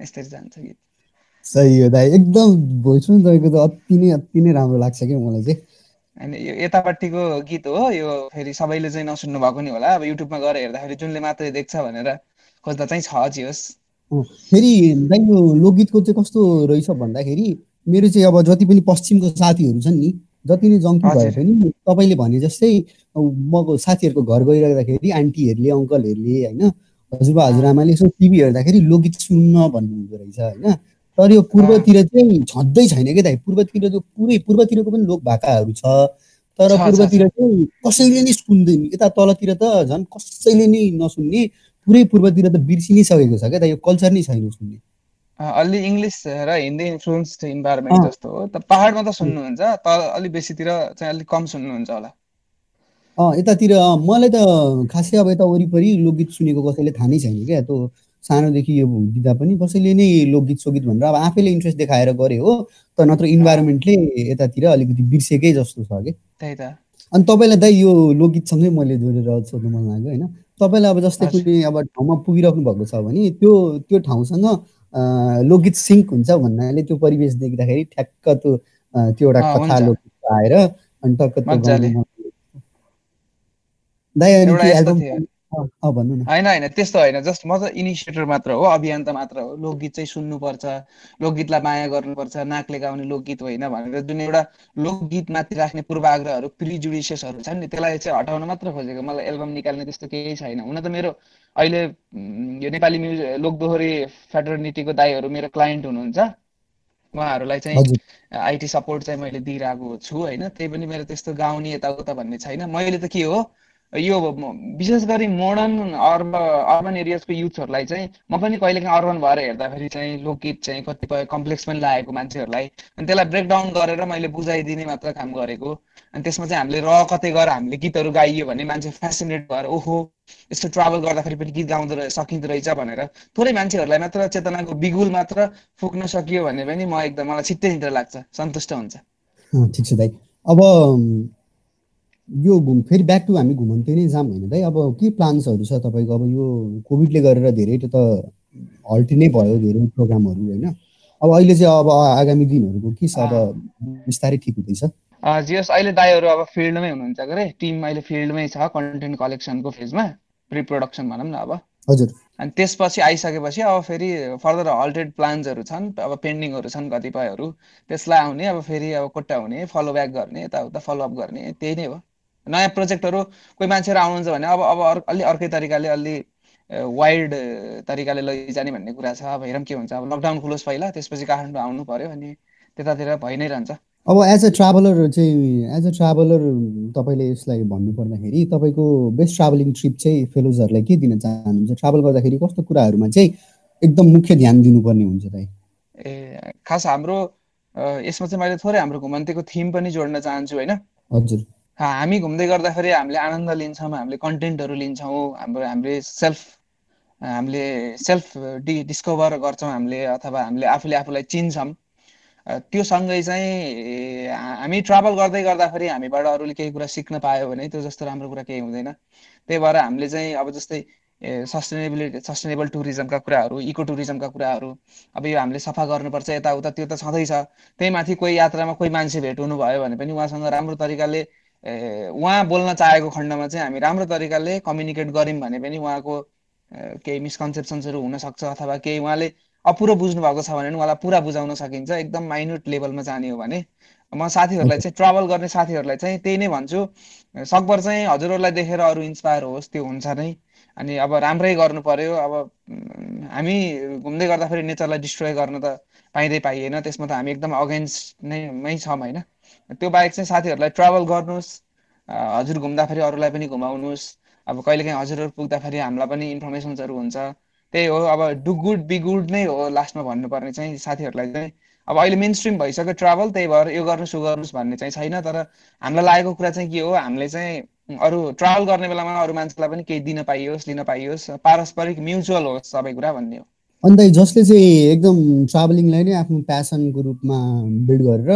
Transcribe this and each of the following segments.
यसरी जान्छ गीत सही हो दाइ एकदम भोइस पनि तपाईँको त अति नै अति नै राम्रो लाग्छ क्या मलाई चाहिँ। होइन यो यतापट्टिको गीत हो यो फेरि सबैले चाहिँ नसुन्नु भएको नि होला। अब युट्युबमा गएर हेर्दाखेरि जुनले मात्रै देख्छ भनेर खोज्दा चाहिँ छ जे होस्। फेरि दाइ यो लोकगीतको चाहिँ कस्तो रहेछ भन्दाखेरि मेरो चाहिँ अब जति पनि पश्चिमको साथीहरू छन् नि जति नै जङ्की भए पनि तपाईँले भने जस्तै म साथीहरूको घर गइराख्दाखेरि आन्टीहरूले अङ्कलहरूले होइन हजुरबा हजुरआमाले यसो टिभी हेर्दाखेरि लोकगीत सुन्न भन्नुहुँदो रहेछ होइन? तर यो पूर्वतिर चाहिँ छँदै छैन क्या दाइ? पूर्वतिर जो पुरै पूर्वतिरको पनि लोक भाकाहरू छ। तर पूर्वतिर चाहिँ कसैले नै सुन्दैन यता तलतिर त झन् कसैले नै नसुन्ने पुरै पूर्वतिर त बिर्सि नै सकेको छ क्या त यो कल्चर नै छैन सुन्ने। अलि इङ्ग्लिस र हिन्दी इन्फ्लुएन्स इन्भाइरोमेन्ट जस्तो हो। त पहाडमा त सुन्नुहुन्छ तर अलिक बेसीतिर चाहिँ अलिक कम सुन्नुहुन्छ होला। यतातिर मलाई त खासै अब यता वरिपरि लोकगीत सुनेको कसैले थाहा नै छैन क्या। त्यो सानोदेखि यो दिँदा पनि कसैले नै लोकगीत सोगीत भनेर अब आफैले इन्ट्रेस्ट देखाएर गरे हो तर नत्र इन्भाइरोमेन्टले यतातिर अलिकति बिर्सेकै जस्तो छ कि। त्यही त। अनि तपाईँलाई दाइ यो लोकगीतसँगै मैले जोडेर सोध्नु मन लाग्यो होइन। तपाईँलाई अब जस्तै कुनै अब ठाउँमा पुगिराख्नु भएको छ भने त्यो त्यो ठाउँसँग लोकगीत सिङ्क हुन्छ भन्नाले त्यो परिवेश देख्दाखेरि ठ्याक्क त्यो त्यो एउटा कथा लोकगीत आएर अनि टक्क त्यो दाइ अनि त्यो एल्बम भन्नु न होइन होइन त्यस्तो होइन जस्ट म त इनिसिएटर मात्र हो अभियन्ता मात्र हो। लोकगीत चाहिँ सुन्नुपर्छ लोकगीतलाई माया गर्नुपर्छ नाकले गाउने लोकगीत होइन भनेर जुन एउटा लोकगीत माथि राख्ने पूर्वाग्रहहरू प्रिजुडिसियसहरू छन् नि त्यसलाई चाहिँ हटाउन मात्र खोजेको। मलाई एल्बम निकाल्ने त्यस्तो केही छैन। हुन त मेरो अहिले यो नेपाली म्युजिक लोकदोहोरी फेडरनिटीको दाईहरू मेरो क्लाइन्ट हुनुहुन्छ। उहाँहरूलाई चाहिँ आइटी सपोर्ट चाहिँ मैले दिइरहेको छु होइन। त्यही पनि मेरो त्यस्तो गाउने यताउता भन्ने छैन। मैले त के हो यो विशेष गरी मोडर्न अर्ब अर्बन एरियाजको युथहरूलाई चाहिँ म पनि कहिलेकाहीँ अर्बन भएर हेर्दाखेरि चाहिँ लोकगीत चाहिँ कतिपय कम्प्लेक्स पनि लागेको मान्छेहरूलाई अनि त्यसलाई ब्रेकडाउन गरेर मैले बुझाइदिने मात्र काम गरेको। अनि त्यसमा चाहिँ हामीले र कतै गएर हामीले गीतहरू गाइयो भने मान्छे फेसिनेट भएर ओहो यस्तो ट्राभल गर्दाखेरि पनि गीत गाउँदो सकिँदो रहेछ भनेर थोरै मान्छेहरूलाई मात्र चेतनाको बिगुल मात्र फुक्न सकियो भने पनि म एकदम मलाई छिट्टै निद्रा लाग्छ सन्तुष्ट हुन्छ। ठिक छ दाइ। अब यो घुम फेरि ब्याक टु हामी घुमन्ते नै जाऊँ होइन दाइ अब के प्लान्सहरू छ तपाईँको? अब यो कोभिडले गरेर धेरै त हल्टी नै भयो धेरै प्रोग्रामहरू होइन? अब अहिले चाहिँ अब आगामी दिनहरूको के छ? अब बिस्तारै ठिक हुँदैछ। जियोस् अहिले दाईहरू अब फिल्डमै हुनुहुन्छ अरे। टिम अहिले फिल्डमै छ कन्टेन्ट कलेक्सनको फेजमा प्रिप्रोडक्सन भनौँ न अब। हजुर। अनि त्यसपछि आइसकेपछि अब फेरि फर्दर हल्टेड प्लान्सहरू छन् अब पेन्डिङहरू छन् कतिपयहरू। त्यसलाई आउने अब फेरि अब कोट्टा हुने फलो ब्याक गर्ने यताउता फलोअप गर्ने त्यही नै हो। नयाँ प्रोजेक्टहरू कोही मान्छेहरू आउनुहुन्छ भने अब अब अलि अर्कै तरिकाले अलि वाइल्ड तरिकाले लैजाने भन्ने कुरा छ। अब हेरौँ के हुन्छ। अब लकडाउन खुलोस् पहिला त्यसपछि काठमाडौँ आउनु पऱ्यो अनि त्यतातिर भइ नै रहन्छ। अब एज अ ट्राभलर चाहिँ एज अ ट्राभलर तपाईँले यसलाई भन्नु पर्दाखेरि तपाईँको बेस्ट ट्राभलिङ ट्रिप चाहिँ फेलोजहरूलाई के दिन चाहनुहुन्छ? ट्राभल गर्दाखेरि कस्तो कुराहरूमा चाहिँ एकदम मुख्य ध्यान दिनुपर्ने हुन्छ त ए खास हाम्रो यसमा चाहिँ मैले थोरै हाम्रो घुमन्तेको थिम पनि जोड्न चाहन्छु होइन? हजुर। हामी घुम्दै गर्दाखेरि हामीले आनन्द लिन्छौँ हामीले कन्टेन्टहरू लिन्छौँ हाम्रो हामीले सेल्फ हामीले सेल्फ डि डिस्कभर गर्छौँ हामीले अथवा हामीले आफूले आफूलाई चिन्छौँ। त्यो सँगै चाहिँ हामी ट्राभल गर्दै गर्दाखेरि हामीबाट अरूले केही कुरा सिक्न पायो भने त्यो जस्तो राम्रो कुरा केही हुँदैन। त्यही भएर हामीले चाहिँ अब जस्तै सस्टेनेबिलिटी सस्टेनेबल टुरिज्मका कुराहरू इको टुरिज्मका कुराहरू अब यो हामीले सफा गर्नुपर्छ यताउता त्यो त छँदैछ। त्यही माथि कोही यात्रामा कोही मान्छे भेट हुनुभयो भने पनि उहाँसँग राम्रो तरिकाले उहाँ बोल्न चाहेको खण्डमा चाहिँ हामी राम्रो तरिकाले कम्युनिकेट गऱ्यौँ भने पनि उहाँको केही मिसकन्सेप्सन्सहरू हुनसक्छ अथवा केही उहाँले अपुरो बुझ्नु भएको छ भने उहाँलाई पुरा बुझाउन सकिन्छ एकदम माइन्युट लेभलमा जाने हो भने। म साथीहरूलाई चाहिँ ट्राभल गर्ने साथीहरूलाई चाहिँ त्यही नै भन्छु। सकभर चाहिँ हजुरहरूलाई देखेर अरू इन्सपायर होस् त्यो हुन्छ नै। अनि अब राम्रै गर्नु पर्यो अब हामी घुम्दै गर्दाखेरि नेचरलाई डिस्ट्रोय गर्न त पाइँदै पाइएन त्यसमा त हामी एकदम अगेन्स्ट नै छौँ होइन। त्यो बाहेक चाहिँ साथीहरूलाई ट्राभल गर्नुहोस्। हजुर घुम्दाखेरि अरूलाई पनि घुमाउनुहोस् अब कहिलेकाहीँ हजुरहरू पुग्दाखेरि हामीलाई पनि इन्फर्मेसन्सहरू हुन्छ। त्यही हो अब डु गुड बी गुड नै हो लास्टमा भन्नुपर्ने चाहिँ साथीहरूलाई चाहिँ। अब अहिले मेन स्ट्रिम भइसक्यो ट्राभल त्यही भएर यो गर्नुहोस् यो गर्नुहोस् भन्ने चाहिँ छैन तर हामीलाई लागेको कुरा चाहिँ के हो हामीले चाहिँ अरू ट्राभल गर्ने बेलामा अरू मान्छेलाई पनि केही दिन पाइयोस् लिन पाइयोस्। पारस्परिक म्युचुअल होस् सबै कुरा भन्ने हो। अन्त जसले चाहिँ एकदम ट्राभलिङलाई नै आफ्नो प्यासनको रूपमा बिल्ड गरेर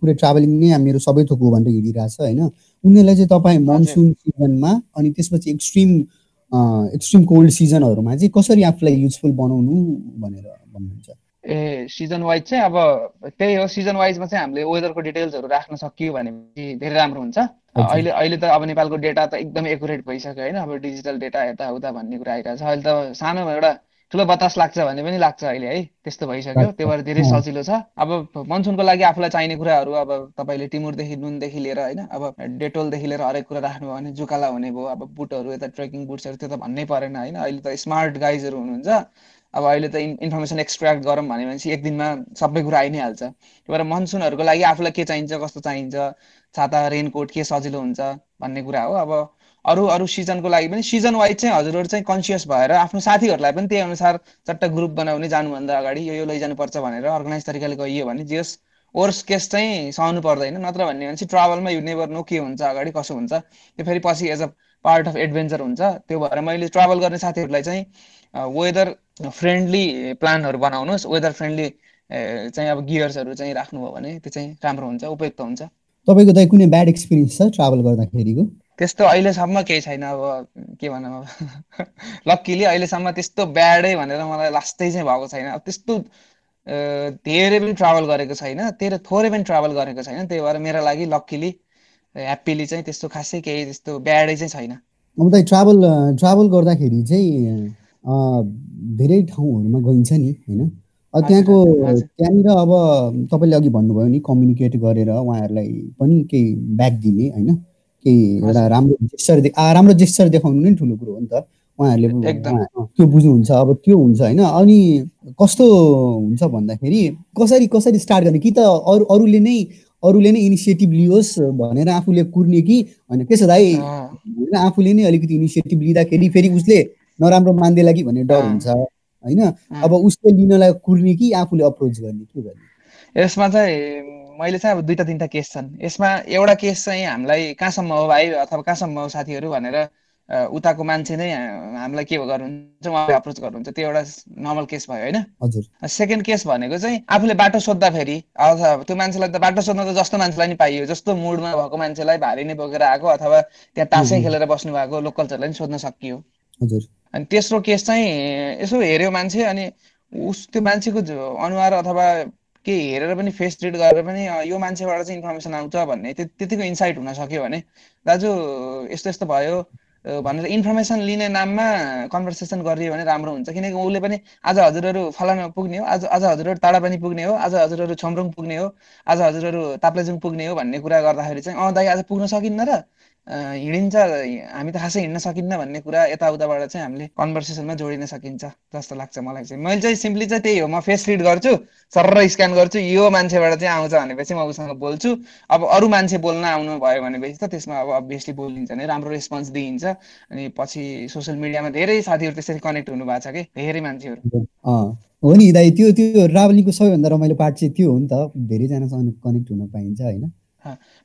पुरै ट्राभलिङ नै मेरो सबै थोक हो भनेर हिँडिरहेछ होइन? उनीहरूलाई चाहिँ तपाईँ मनसुन सिजनमा अनि त्यसपछि एक्सट्रिम एक्सट्रिम कोल्ड सिजनहरूमा चाहिँ कसरी आफूलाई युजफुल बनाउनु भनेर भन्नुहुन्छ? ए सिजन वाइज चाहिँ अब त्यही हो सिजन वाइजमा चाहिँ हामीले वेदरको डिटेल्सहरू राख्न सकियो भनेपछि धेरै राम्रो हुन्छ। अहिले अहिले त अब नेपालको डेटा त एकदम एकुरेट भइसक्यो होइन? अब डिजिटल डेटा यताउता भन्ने कुरा आइरहेको छ अहिले त सानो एउटा ठुलो बतास लाग्छ भन्ने पनि लाग्छ अहिले है? त्यस्तो भइसक्यो। त्यो भएर धेरै सजिलो छ। अब मनसुनको लागि आफूलाई चाहिने कुराहरू अब तपाईँले टिमुरदेखि नुनदेखि लिएर होइन अब डेटोलदेखि लिएर हरेक कुरा राख्नुभयो भने जुकाला हुने भयो अब बुटहरू यता ट्रेकिङ बुट्सहरू त्यो त भन्नै परेन होइन। अहिले त स्मार्ट गाइजहरू हुनुहुन्छ। अब अहिले त इन्फर्मेसन एक्सट्र्याक्ट गरौँ भने भनेपछि एक दिनमा सबै कुरा आइ नै हाल्छ त्यही भएर मनसुनहरूको लागि आफूलाई के चाहिन्छ कस्तो चाहिन्छ छाता रेनकोट के सजिलो हुन्छ भन्ने कुरा हो। अब अरू अरू सिजनको लागि पनि सिजन वाइज चाहिँ हजुरहरू चाहिँ कन्सियस भएर आफ्नो साथीहरूलाई पनि त्यही अनुसार चट्ट ग्रुप बनाउने जानुभन्दा अगाडि यो यो लैजानुपर्छ भनेर अर्गनाइज तरिकाले गइयो भने जेस वर्स केस चाहिँ सहनु पर्दैन। नत्र भन्ने भने चाहिँ ट्राभलमा यु नेभर नो के हुन्छ अगाडि कसो हुन्छ। त्यो फेरि पछि as a part of adventure हुन्छ। त्यो भएर मैले ट्राभल गर्ने साथीहरूलाई चाहिँ वेदर फ्रेन्डली प्लानहरू बनाउनुहोस्। वेदर फ्रेन्डली चाहिँ अब गियर्सहरू चाहिँ राख्नुभयो भने त्यो चाहिँ राम्रो हुन्छ उपयुक्त हुन्छ। तपाईँको त कुनै ब्याड एक्सपिरियन्स छ ट्राभल गर्दाखेरिको? त्यस्तो अहिलेसम्म केही छैन अब के भनौँ अब? लक्कीली अहिलेसम्म त्यस्तो ब्याडै भनेर मलाई लास्टै चाहिँ भएको छैन। अब त्यस्तो धेरै पनि ट्राभल गरेको छैन धेरै थोरै पनि ट्राभल गरेको छैन त्यही भएर मेरो लागि लक्कीली ह्याप्पिली चाहिँ त्यस्तो खासै केही त्यस्तो ब्याडै चाहिँ छैन। अब त ट्राभल ट्राभल गर्दाखेरि चाहिँ धेरै ठाउँहरूमा गइन्छ नि होइन? त्यहाँको त्यहाँनिर अब तपाईँले अघि भन्नुभयो नि कम्युनिकेट गरेर उहाँहरूलाई पनि केही ब्याक दिने होइन? केही एउटा राम्रो जेस्चर राम्रो जेस्चर देखाउनु नै ठुलो कुरो हो नि त। उहाँहरूले त्यो बुझ्नुहुन्छ अब त्यो हुन्छ होइन? अनि कस्तो हुन्छ भन्दाखेरि कसरी कसरी स्टार्ट गर्ने? कि त अरू अरूले नै अरूले नै इनिसिएटिभ लियोस् भनेर आफूले कुर्ने कि? होइन त्यसो दाइ आफूले नै अलिकति इनिसिएटिभ लिँदाखेरि फेरि उसले नराम्रो मान्देला कि भन्ने डर हुन्छ होइन? अब उसले लिनलाई कुर्ने कि आफूले अप्रोच गर्ने के गर्ने? यसमा चाहिँ मैले चाहिँ अब दुईवटा तिनवटा केस छन्। यसमा एउटा केस चाहिँ हामीलाई कहाँसम्म हो भाइ अथवा कहाँसम्म हो साथीहरू भनेर उताको मान्छे नै हामीलाई के गर्नुहुन्छ उहाँले अप्रोच गर्नुहुन्छ त्यो एउटा नर्मल केस भयो होइन? सेकेन्ड केस भनेको चाहिँ आफूले बाटो सोद्धाखेरि अथवा त्यो मान्छेलाई त बाटो सोध्न त जस्तो मान्छेलाई नि पाइयो जस्तो मुडमा भएको मान्छेलाई भारी नै बोकेर आएको अथवा त्यहाँ तासै खेलेर बस्नु भएको लोकल्सहरूलाई नि सोध्न सकियो। हजुर। अनि तेस्रो केस चाहिँ यसो हेऱ्यो मान्छे अनि उस त्यो मान्छेको अनुहार अथवा के हेरेर पनि फेस रिड गरेर पनि यो मान्छेबाट चाहिँ इन्फर्मेसन आउँछ भन्ने त्यतिको इन्साइट हुन सक्यो भने। दाजु यस्तो यस्तो भयो। भनेर इन्फर्मेसन लिने नाममा कन्भर्सेसन गरियो भने राम्रो हुन्छ। किनकि उसले पनि आज हजुरहरू फलाना पुग्ने हो आज आज हजुरहरू टाढा पनि पुग्ने हो आज हजुरहरू छमरुङ पुग्ने हो आज हजुरहरू ताप्लेजुङ पुग्ने हो भन्ने कुरा गर्दाखेरि चाहिँ अँ दाइ आज पुग्न सकिन्न र हिँडिन्छ हामी त खासै हिँड्न सकिन्न भन्ने कुरा यताउताबाट चाहिँ हामीले कन्भर्सेसनमा जोडिन सकिन्छ जस्तो लाग्छ मलाई चाहिँ। मैले चाहिँ सिम्पली चाहिँ त्यही हो म फेस रिड गर्छु सर स्क्यान गर्छु यो मान्छेबाट चाहिँ आउँछ भनेपछि म उसँग बोल्छु। अब अरू मान्छे बोल्न आउनु भयो भनेपछि त त्यसमा अब अभियसली बोलिन्छ नै राम्रो रेस्पोन्स दिइन्छ। अनि पछि सोसियल मिडियामा धेरै साथीहरू त्यसरी कनेक्ट हुनु भएको छ कि धेरै मान्छेहरू। हो नि दाइ त्यो त्यो ट्राभलिङको सबैभन्दा रमाइलो पार्ट चाहिँ त्यो हो नि त धेरैजनासँग कनेक्ट हुन पाइन्छ होइन?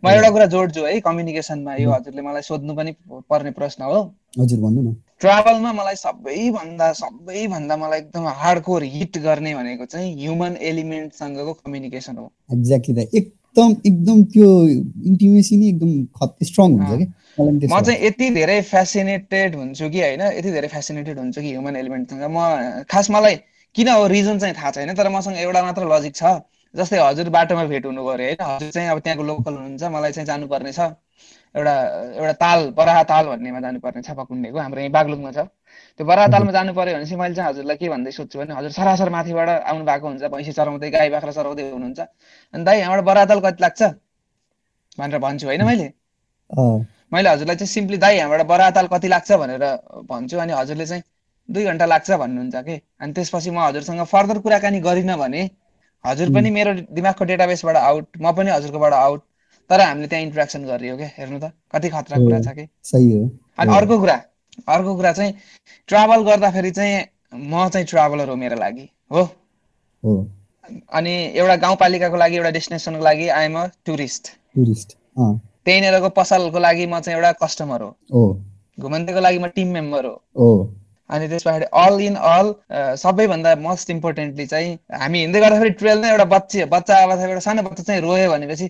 म एउटा कुरा जोड्छु है कम्युनिकेसनमा यो हजुरले मलाई सोध्नु पनि पर्ने प्रश्न हो। हजुर भन्नु न। ट्राभलमा मलाई सबैभन्दा सबैभन्दा मलाई एकदम हार्डकोर हिट गर्ने भनेको चाहिँ ह्युमन एलिमेन्टसँगको कम्युनिकेसन हो। एक्ज्याक्टली द एकदम एकदम त्यो इन्टिमेसी नै एकदम स्ट्रङ हुन्छ कि? म चाहिँ यति धेरै फेसिनेटेड हुन्छु कि होइन यति धेरै फेसिनेटेड हुन्छु कि ह्युमन एलिमेन्टसँग म खास मलाई किन हो रिजन चाहिँ थाहा छैन तर मसँग एउटा मात्र लजिक छ। जस्तै हजुर बाटोमा भेट हुनु पऱ्यो होइन? हजुर चाहिँ अब त्यहाँको लोकल हुनुहुन्छ मलाई चाहिँ जानुपर्ने छ। एउटा एउटा ताल बराहा ताल भन्नेमा जानुपर्ने छ पकुण्डेको हाम्रो यहीँ बागलुङमा छ। त्यो बराहा तालमा जानु पऱ्यो भने चाहिँ मैले चाहिँ हजुरलाई के भन्दै सोध्छु भने हजुर सरासर माथिबाट आउनु भएको हुन्छ भैँसी चराउँदै गाई बाख्रा चराउँदै हुनुहुन्छ। अनि दाइ यहाँबाट बराहा ताल कति लाग्छ? भनेर भन्छु होइन मैले? मैले हजुरलाई चाहिँ सिम्पली दाइ यहाँबाट बराहा ताल कति लाग्छ? भनेर भन्छु। अनि हजुरले चाहिँ दुई घन्टा लाग्छ भन्नुहुन्छ कि? अनि त्यसपछि म हजुरसँग फर्दर कुराकानी गरिनँ भने हजुर पनि मेरो दिमागको डेटाबेसबाट आउट म पनि हजुरकोबाट आउट तर हामीले त्यहाँ इन्ट्रेक्सन गरियो क्या हेर्नु त कति खतरा कुरा छ कि। सही हो अनि अर्को कुरा अर्को कुरा चाहिँ ट्राभल गर्दाखेरि चाहिँ म चाहिँ ट्राभलर हो मेरो लागि हो। अनि एउटा गाउँपालिकाको लागि एउटा डेस्टिनेसनको लागि आइएम अ टुरिस्ट टुरिस्ट त्यहीँनिरको पसलको लागि म चाहिँ एउटा कस्टमर हो। घुमन्तेको लागि म टिम मेम्बर हो। अनि त्यस पछाडि अल इन अल सबैभन्दा मोस्ट इम्पोर्टेन्टली चाहिँ हामी हिँड्दै गर्दाखेरि ट्रेलमा एउटा बच्चे बच्चा अवस्था एउटा सानो बच्चा चाहिँ रोयो भनेपछि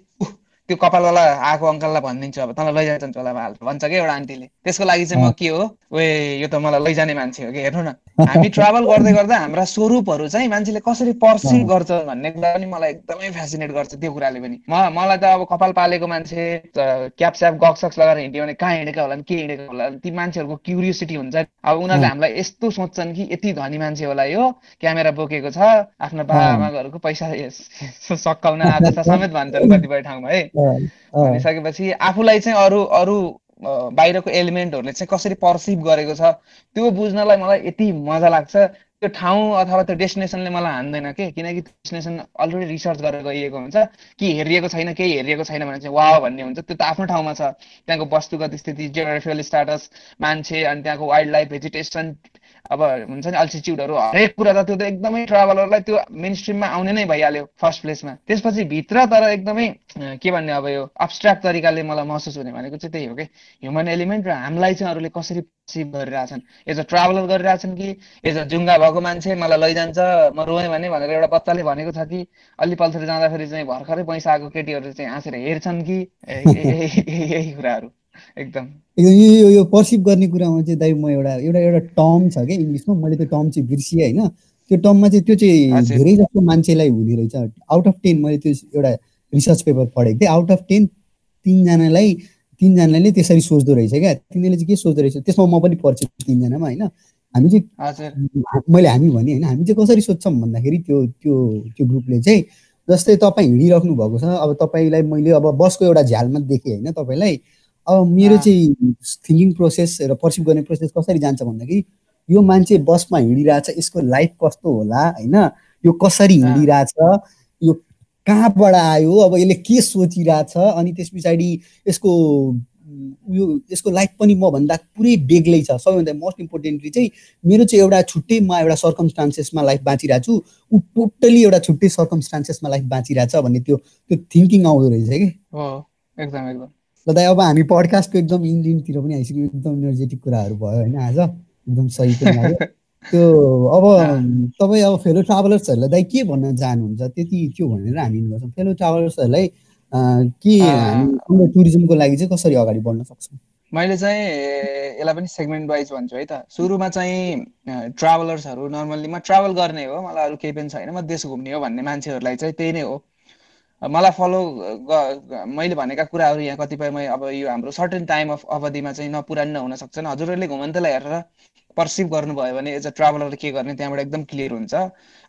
त्यो कपालवाला आएको अङ्कललाई भनिदिन्छु अब तँलाई लैजान्छ झोलामा भन्छ कि एउटा आन्टीले। त्यसको लागि चाहिँ म के हो वे यो त मलाई लैजाने मान्छे हो कि हेर्नु न। हामी ट्राभल गर्दै गर्दा हाम्रा स्वरूपहरू चाहिँ मान्छेले कसरी पर्सिभ गर्छ भन्ने कुरा पनि मलाई एकदमै फेसिनेट गर्छ त्यो कुराले पनि। म मलाई त अब कपाल पालेको मान्छे क्यापस्याप गक्सक्स लगाएर हिँड्यो भने कहाँ हिँडेका होला के हिँडेको होला? ती मान्छेहरूको क्युरियोसिटी हुन्छ अब उनीहरूले हामीलाई यस्तो सोच्छन् कि यति धनी मान्छे होला यो क्यामेरा बोकेको छ आफ्नो बाबाआमाहरूको पैसा सकाउन आज समेत भन्छन् कतिपय ठाउँमा है। भनिसकेपछि आफूलाई चाहिँ अरू अरू बाहिरको एलिमेन्टहरूले चाहिँ कसरी पर्सिभ गरेको छ त्यो बुझ्नलाई मलाई यति मजा लाग्छ। त्यो ठाउँ अथवा त्यो डेस्टिनेसनले मलाई हान्दैन के? किनकि डेस्टिनेसन अलरेडी रिसर्च गरेर गइएको हुन्छ। कि हेरिएको छैन केही हेरिएको छैन भने चाहिँ वा भन्ने हुन्छ। त्यो त आफ्नो ठाउँमा छ। त्यहाँको वस्तुगत स्थिति जियोग्राफिकल स्टाटस मान्छे अनि त्यहाँको वाइल्ड लाइफ भेजिटेसन अब हुन्छ नि अल्टिच्युडहरू हरेक कुरा त त्यो त एकदमै ट्राभलरलाई त्यो मेन स्ट्रिममा आउने नै भइहाल्यो फर्स्ट प्लेसमा त्यसपछि भित्र तर एकदमै के भन्ने अब यो अब्सट्राक्ट तरिकाले मलाई महसुस हुने भनेको चाहिँ त्यही हो कि? ह्युमन एलिमेन्ट र हामीलाई चाहिँ अरूले कसरी पर्सिभ गरिरहेछन्। एज अ ट्राभलर गरिरहेछन् कि एज अ जुङ्गा भएको मान्छे मलाई लैजान्छ म रोएँ भने भनेर एउटा बच्चाले भनेको छ कि अलि पल्थर जाँदाखेरि चाहिँ भर्खरै पैसा आएको केटीहरू चाहिँ हाँसेर हेर्छन् कि यही कुराहरू। एकदम। यो यो पर्सिभ गर्ने कुरामा चाहिँ दाइ म एउटा एउटा एउटा टर्म छ क्या इङ्ग्लिसमा मैले त्यो टर्म चाहिँ बिर्सिएँ होइन। त्यो टर्ममा चाहिँ त्यो चाहिँ। धेरै जस्तो मान्छेलाई हुने रहेछ। आउट अफ टेन मैले त्यो एउटा रिसर्च पेपर पढेको थिएँ। आउट अफ टेन तिनजनालाई तिनजनाले त्यसरी सोच्दो रहेछ क्या। तिनीहरूले चाहिँ के सोच्दो रहेछ? त्यसमा म पनि पढ्छु तिनजनामा होइन? हामी चाहिँ मैले हामी भने होइन हामी चाहिँ कसरी सोध्छौँ भन्दाखेरि त्यो त्यो त्यो ग्रुपले चाहिँ जस्तै तपाईँ हिँडिराख्नु भएको छ अब तपाईँलाई मैले अब बसको एउटा झ्यालमा देखेँ होइन तपाईँलाई। अब मेरो चाहिँ थिङ्किङ प्रोसेस र पर्सिभ गर्ने प्रोसेस कसरी जान्छ भन्दाखेरि यो मान्छे बसमा हिँडिरहेछ यसको लाइफ कस्तो होला होइन? यो कसरी हिँडिरहेछ? कहाँबाट आयो अब यसले के सोचिरहेछ अनि त्यस पछाडि यसको यो यसको लाइफ पनि मभन्दा पुरै बेग्लै छ। सबैभन्दा मोस्ट इम्पोर्टेन्टली चाहिँ मेरो चाहिँ एउटा छुट्टै म एउटा सर्कमस्टान्सेसमा लाइफ बाँचिरहेको छु ऊ टोटल्ली एउटा छुट्टै सर्कमस्टान्सेसमा लाइफ बाँचिरहेछ भन्ने त्यो त्यो थिङ्किङ आउँदो रहेछ कि। एकदम एकदम। ल दाइ अब हामी पडकास्टको एकदम इन्डियनतिर पनि आइसक्यो। एकदम इनर्जेटिक कुराहरू भयो होइन आज। एकदम सही पनि त्यो अब तपाईँ अब फेलो ट्राभलर्सहरूलाई दाइ के भन्न चाहनुहुन्छ त्यति त्यो भनेर हामी गर्छौँ। फेलो ट्राभलर्सहरूलाई के हामी टुरिज्मको लागि चाहिँ कसरी अगाडि बढ्न सक्छौँ? मैले चाहिँ यसलाई पनि सेगमेन्ट वाइज भन्छु है त। सुरुमा चाहिँ ट्राभलर्सहरू नर्मल्ली म ट्राभल गर्ने हो। मलाई अरू केही पनि छैन। म देश घुम्ने हो भन्ने मान्छेहरूलाई चाहिँ त्यही नै हो। मलाई फलो मैले भनेका कुराहरू यहाँ कतिपय मै अब यो हाम्रो सर्टेन टाइम अफ अवधिमा चाहिँ नपुरा नहुन सक्छन्। हजुरहरूले घुमन्तलाई हेरेर पर्सिभ गर्नुभयो भने एज अ ट्राभलर के गर्ने त्यहाँबाट एकदम क्लियर हुन्छ।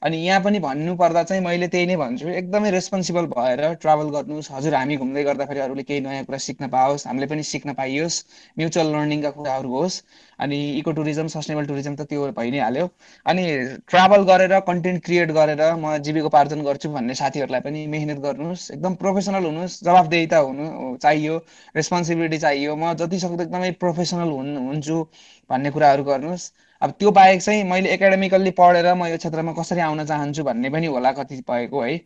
अनि यहाँ पनि भन्नु पर्दा चाहिँ मैले त्यही नै भन्छु एकदमै रेस्पोन्सिबल भएर ट्राभल गर्नुहोस्। हजुर हामी घुम्दै गर्दाखेरि अरूले केही नयाँ कुरा सिक्न पाओस् हामीले पनि सिक्न पाइयोस्। म्युचुअल लर्निङका कुराहरू होस्। अनि इको टुरिज्म सस्टेनेबल टुरिज्म त त्यो भइ नै हाल्यो। अनि ट्राभल गरेर कन्टेन्ट क्रिएट गरेर म जीविकोपार्जन गर्छु भन्ने साथीहरूलाई पनि मेहनत गर्नुहोस्। एकदम प्रोफेसनल हुनुहोस्। जवाफदेहिता हुनु चाहियो। रेस्पोन्सिबिलिटी चाहियो। म जति सक्दो एकदमै प्रोफेसनल हुन् हुन्छु भन्ने कुराहरू गर्नुहोस् अब त्यो बाहेक चाहिँ मैले एकाडेमिकल्ली पढेर म यो क्षेत्रमा कसरी आउन चाहन्छु भन्ने पनि होला कतिपयको है।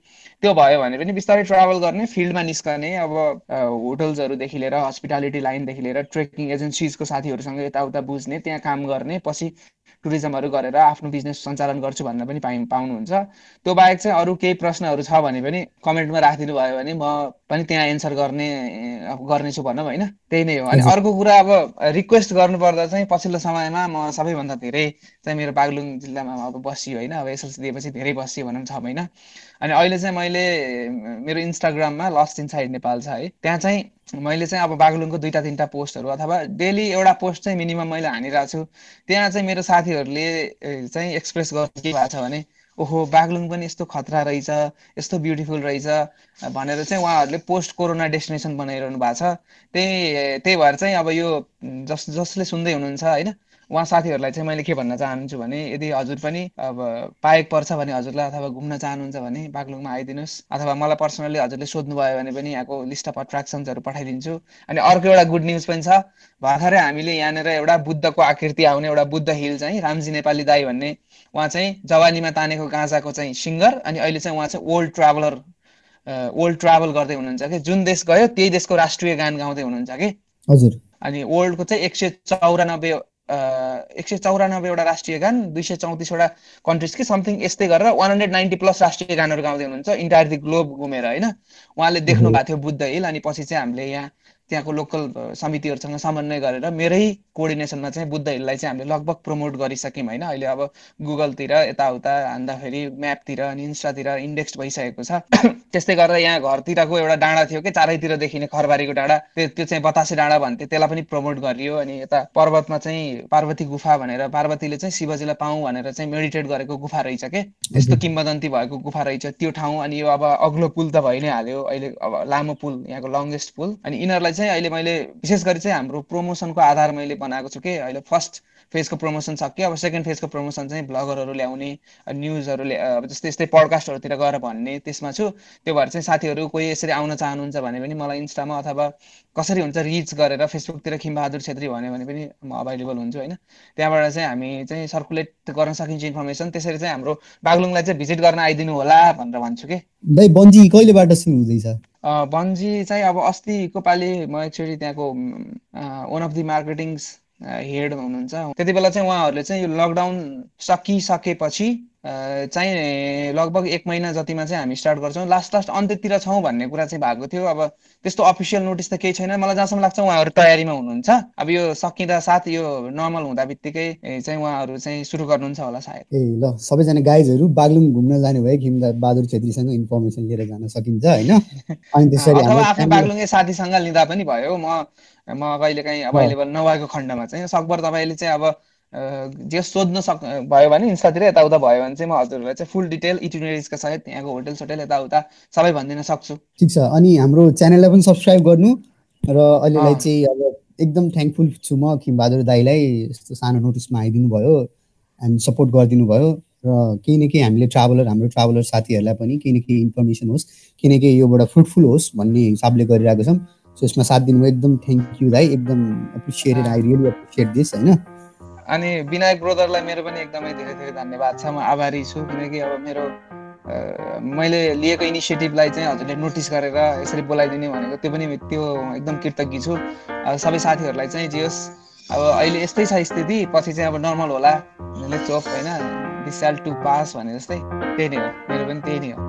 त्यो भयो भने पनि बिस्तारै ट्राभल गर्ने फिल्डमा निस्कने अब होटल्सहरूदेखि लिएर हस्पिटालिटी लाइनदेखि लिएर ट्रेकिङ एजेन्सिजको साथीहरूसँग यताउता बुझ्ने त्यहाँ काम गर्ने पछि टुरिज्महरू गरेर आफ्नो बिजनेस सञ्चालन गर्छु भन्न पनि पाइ पाउनुहुन्छ। त्यो बाहेक चाहिँ अरू केही प्रश्नहरू छ भने पनि कमेन्टमा राखिदिनु भयो भने म पनि त्यहाँ एन्सर गर्ने गर्नेछु भनौँ होइन। त्यही नै हो। अनि अर्को कुरा अब रिक्वेस्ट गर्नुपर्दा चाहिँ पछिल्लो समयमा म सबैभन्दा धेरै चाहिँ मेरो बागलुङ जिल्लामा अब बसियो होइन। अब एसएलसी दिएपछि धेरै बसियो भनौँ छ महिना अनि अहिले चाहिँ मैले मेरो इन्स्टाग्राममा लस्ट इनसाइड नेपाल छ है। त्यहाँ चाहिँ मैले चाहिँ अब बागलुङको दुईवटा तिनवटा पोस्टहरू अथवा डेली एउटा पोस्ट चाहिँ मिनिमम मैले हानिरहेको छु। त्यहाँ चाहिँ मेरो साथीहरूले चाहिँ एक्सप्रेस गर्नु के भएको छ भने ओहो बागलुङ पनि यस्तो खतरा रहेछ यस्तो ब्युटिफुल रहेछ भनेर चाहिँ उहाँहरूले पोस्ट कोरोना डेस्टिनेसन बनाइरहनु भएको छ। त्यही त्यही भएर चाहिँ अब यो जस जसले सुन्दै हुनुहुन्छ होइन उहाँ साथीहरूलाई चाहिँ मैले के भन्न चाहन्छु भने यदि हजुर पनि अब पाएक पर्छ भने हजुरलाई अथवा घुम्न चाहनुहुन्छ भने बागलुङमा आइदिनुहोस् अथवा मलाई पर्सनली हजुरले सोध्नुभयो भने पनि यहाँको लिस्ट अफ अट्र्याक्सन्सहरू पठाइदिन्छु। अनि अर्को एउटा गुड न्युज पनि छ भर्खरै हामीले यहाँनिर एउटा बुद्धको आकृति आउने एउटा बुद्ध हिल चाहिँ रामजी नेपाली दाई भन्ने उहाँ चाहिँ जवानीमा तानेको गाँजाको चाहिँ सिङ्गर अनि अहिले चाहिँ उहाँ चाहिँ ओल्ड ट्राभलर ओल्ड ट्राभल गर्दै हुनुहुन्छ कि? जुन देश गयो त्यही देशको राष्ट्रिय गान गाउँदै हुनुहुन्छ कि? हजुर। अनि ओल्डको चाहिँ एक सय चौरानब्बे एक सय चौरानब्बेवटा राष्ट्रिय गान दुई सय चौतिसवटा कन्ट्रिज कि समथिङ यस्तै गरेर वान हन्ड्रेड नाइन्टी प्लस राष्ट्रिय गानहरू गाउँदै हुनुहुन्छ। इन्टायर दि ग्लोब घुमेर होइन? उहाँले देख्नु भएको थियो बुद्ध हिल अनि पछि चाहिँ हामीले यहाँ त्यहाँको लोकल समितिहरूसँग समन्वय गरेर मेरै कोअर्डिनेसनमा चाहिँ बुद्ध हिललाई चाहिँ हामीले लगभग प्रमोट गरिसक्यौँ होइन। अहिले अब गुगलतिर यताउता हान्दाखेरि म्यापतिर अनि इन्स्टातिर इन्डेक्स भइसकेको छ। त्यस्तै गरेर यहाँ घरतिरको एउटा डाँडा थियो कि चारैतिर देखिने खरबारीको डाँडा त्यो त्यो चाहिँ बतासे डाँडा भन्थे त्यसलाई पनि प्रमोट गरियो अनि यता पर्वतमा चाहिँ पार्वती गुफा भनेर पार्वतीले चाहिँ शिवजीलाई पाऊँ भनेर चाहिँ मेडिटेट गरेको गुफा रहेछ के। त्यस्तो किम्बदन्ती भएको गुफा रहेछ त्यो ठाउँ अनि यो अब अग्लो पुल त भइ नै हाल्यो। अहिले अब लामो पुल यहाँको लङ्गेस्ट पुल अनि यिनीहरूलाई चाहिँ अहिले मैले विशेष गरी चाहिँ हाम्रो प्रमोसनको आधार मैले बनाएको छु कि अहिले फर्स्ट फेजको प्रमोसन सक्यो अब सेकेन्ड फेजको प्रमोसन चाहिँ ब्लगरहरू ल्याउने न्युजहरू अब जस्तै यस्तै पडकास्टहरूतिर गएर भन्ने त्यसमा छु। त्यो भएर चाहिँ साथीहरू कोही यसरी आउन चाहनुहुन्छ भने पनि मलाई इन्स्टामा अथवा कसरी हुन्छ रिच गरेर फेसबुकतिर खिमबहादुर छेत्री भन्यो भने पनि म अभाइलेबल हुन्छु होइन। त्यहाँबाट चाहिँ हामी चाहिँ सर्कुलेट गर्न सकिन्छ इन्फर्मेसन त्यसरी चाहिँ हाम्रो बागलुङलाई चाहिँ भिजिट गर्न आइदिनु होला भनेर भन्छु कि। दाइ बन्जी कहिलेबाट सुरु हुँदैछ? बन्जी चाहिँ अब अस्तिको पालि म एक्चुली त्यहाँको one of the marketing's head हुनुहुन्छ। त्यति बेला चाहिँ उहाँहरूले चाहिँ यो लकडाउन सकिसकेपछि चाहिँ लगभग एक महिना जतिमा चाहिँ हामी स्टार्ट गर्छौँ। लास्ट लास्ट अन्त्यतिर छौँ भन्ने कुरा चाहिँ भएको थियो। अब त्यस्तो अफिसियल नोटिस त केही छैन। मलाई जहाँसम्म लाग्छ उहाँहरू तयारीमा हुनुहुन्छ। अब यो सकिँदा साथ यो नर्मल हुँदा बित्तिकै चाहिँ उहाँहरू चाहिँ सुरु गर्नुहुन्छ होला सायद। ए ल सबैजना गाइजहरू बागलुङ घुम्न जाने भए किम्दा बहादुर छेत्रीसँग इन्फर्मेसन लिएर जान सकिन्छ होइन? अनि त्यसरी अथवा आफ्नो बागलुङे साथीसँग लिँदा पनि भयो। म म कहिले काहीँ अभाइलेबल नभएको खण्डमा चाहिँ। सकभर तपाईँले चाहिँ अब जे सोध्न सक् भयो भने इन्स्टातिर यताउता भयो भने चाहिँ म हजुरहरूलाई चाहिँ फुल डिटेल इटिनेरिजका सहित त्यहाँको होटल सोटेल यताउता सबै भनिदिन सक्छु। ठिक छ। अनि हाम्रो च्यानललाई पनि सब्सक्राइब गर्नु र अहिलेलाई चाहिँ अब एकदम थ्याङ्कफुल छु म खिमबहादुर दाईलाई यस्तो सानो नोटिसमा आइदिनु भयो एन्ड सपोर्ट गरिदिनु भयो र केही न केही हामीले ट्राभलर हाम्रो ट्राभलर साथीहरूलाई पनि केही न केही इन्फर्मेसन होस् केही न केही योबाट फ्रुटफुल होस् भन्ने हिसाबले गरिरहेको छौँ। सो यसमा साथ दिनुभयो। एकदम थ्याङ्क यू दाई। एकदम appreciated I really appreciate this होइन? अनि विनायक ब्रोदरलाई मेरो पनि एकदमै धेरै धेरै धन्यवाद छ। म आभारी छु किनकि अब मेरो मैले लिएको इनिसिएटिभलाई चाहिँ हजुरले नोटिस गरेर यसरी बोलाइदिने भनेको त्यो पनि त्यो एकदम कृतज्ञ छु। सबै साथीहरूलाई चाहिँ जे अब अहिले यस्तै छ स्थिति पछि चाहिँ अब नर्मल होला। लेट्स होप होइन दिस टु पास भने जस्तै। त्यही नै हो मेरो पनि त्यही नै हो।